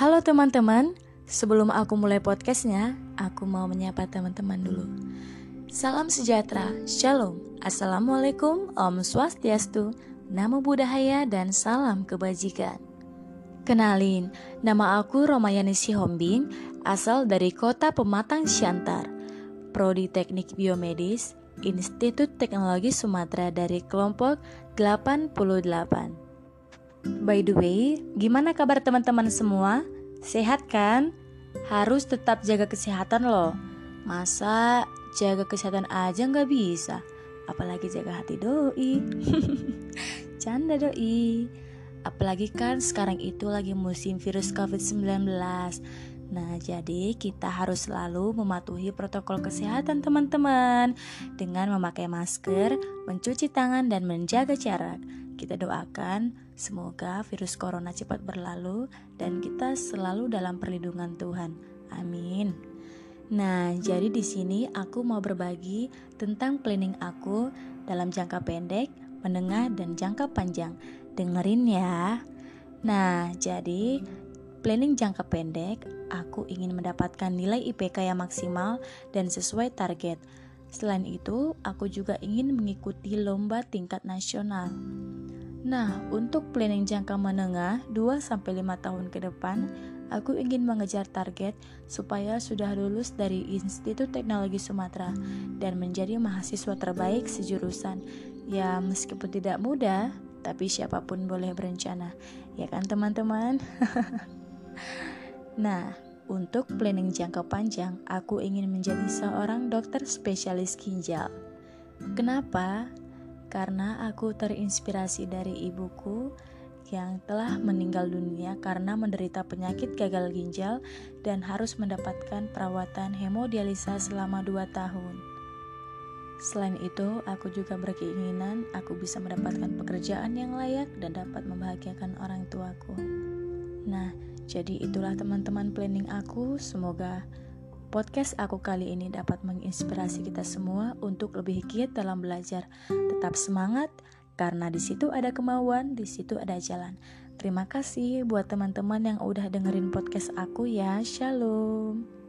Halo teman-teman, sebelum aku mulai podcastnya, aku mau menyapa teman-teman dulu. Salam sejahtera, shalom, assalamualaikum, om swastiastu, namo buddhaya, dan salam kebajikan. Kenalin, nama aku Romayani Sihombing, asal dari kota Pematang Siantar, Prodi Teknik Biomedis, Institut Teknologi Sumatera dari kelompok 88. By the way, gimana kabar teman-teman semua? Sehat kan? Harus tetap jaga kesehatan loh. Masa jaga kesehatan aja nggak bisa? Apalagi jaga hati doi. Canda doi. Apalagi kan sekarang itu lagi musim virus COVID-19. Nah, jadi kita harus selalu mematuhi protokol kesehatan teman-teman dengan memakai masker, mencuci tangan dan menjaga jarak. Kita doakan semoga virus corona cepat berlalu dan kita selalu dalam perlindungan Tuhan. Amin. Nah, jadi di sini aku mau berbagi tentang planning aku dalam jangka pendek, menengah, dan jangka panjang. Dengerin ya. Nah, jadi planning jangka pendek, aku ingin mendapatkan nilai IPK yang maksimal dan sesuai target. Selain itu, aku juga ingin mengikuti lomba tingkat nasional. Nah, untuk planning jangka menengah 2-5 tahun ke depan, aku ingin mengejar target supaya sudah lulus dari Institut Teknologi Sumatera dan menjadi mahasiswa terbaik sejurusan. Ya, meskipun tidak mudah, tapi siapa pun boleh berencana. Ya kan teman-teman? nah, untuk planning jangka panjang, aku ingin menjadi seorang dokter spesialis ginjal. Kenapa? Karena aku terinspirasi dari ibuku yang telah meninggal dunia karena menderita penyakit gagal ginjal dan harus mendapatkan perawatan hemodialisa selama 2 tahun. Selain itu, aku juga berkeinginan aku bisa mendapatkan pekerjaan yang layak dan dapat membahagiakan orang tuaku. Nah, jadi itulah teman-teman planning aku. Semoga Podcast aku kali ini dapat menginspirasi kita semua untuk lebih giat dalam belajar. Tetap semangat karena di situ ada kemauan, di situ ada jalan. Terima kasih buat teman-teman yang udah dengerin podcast aku ya. Shalom.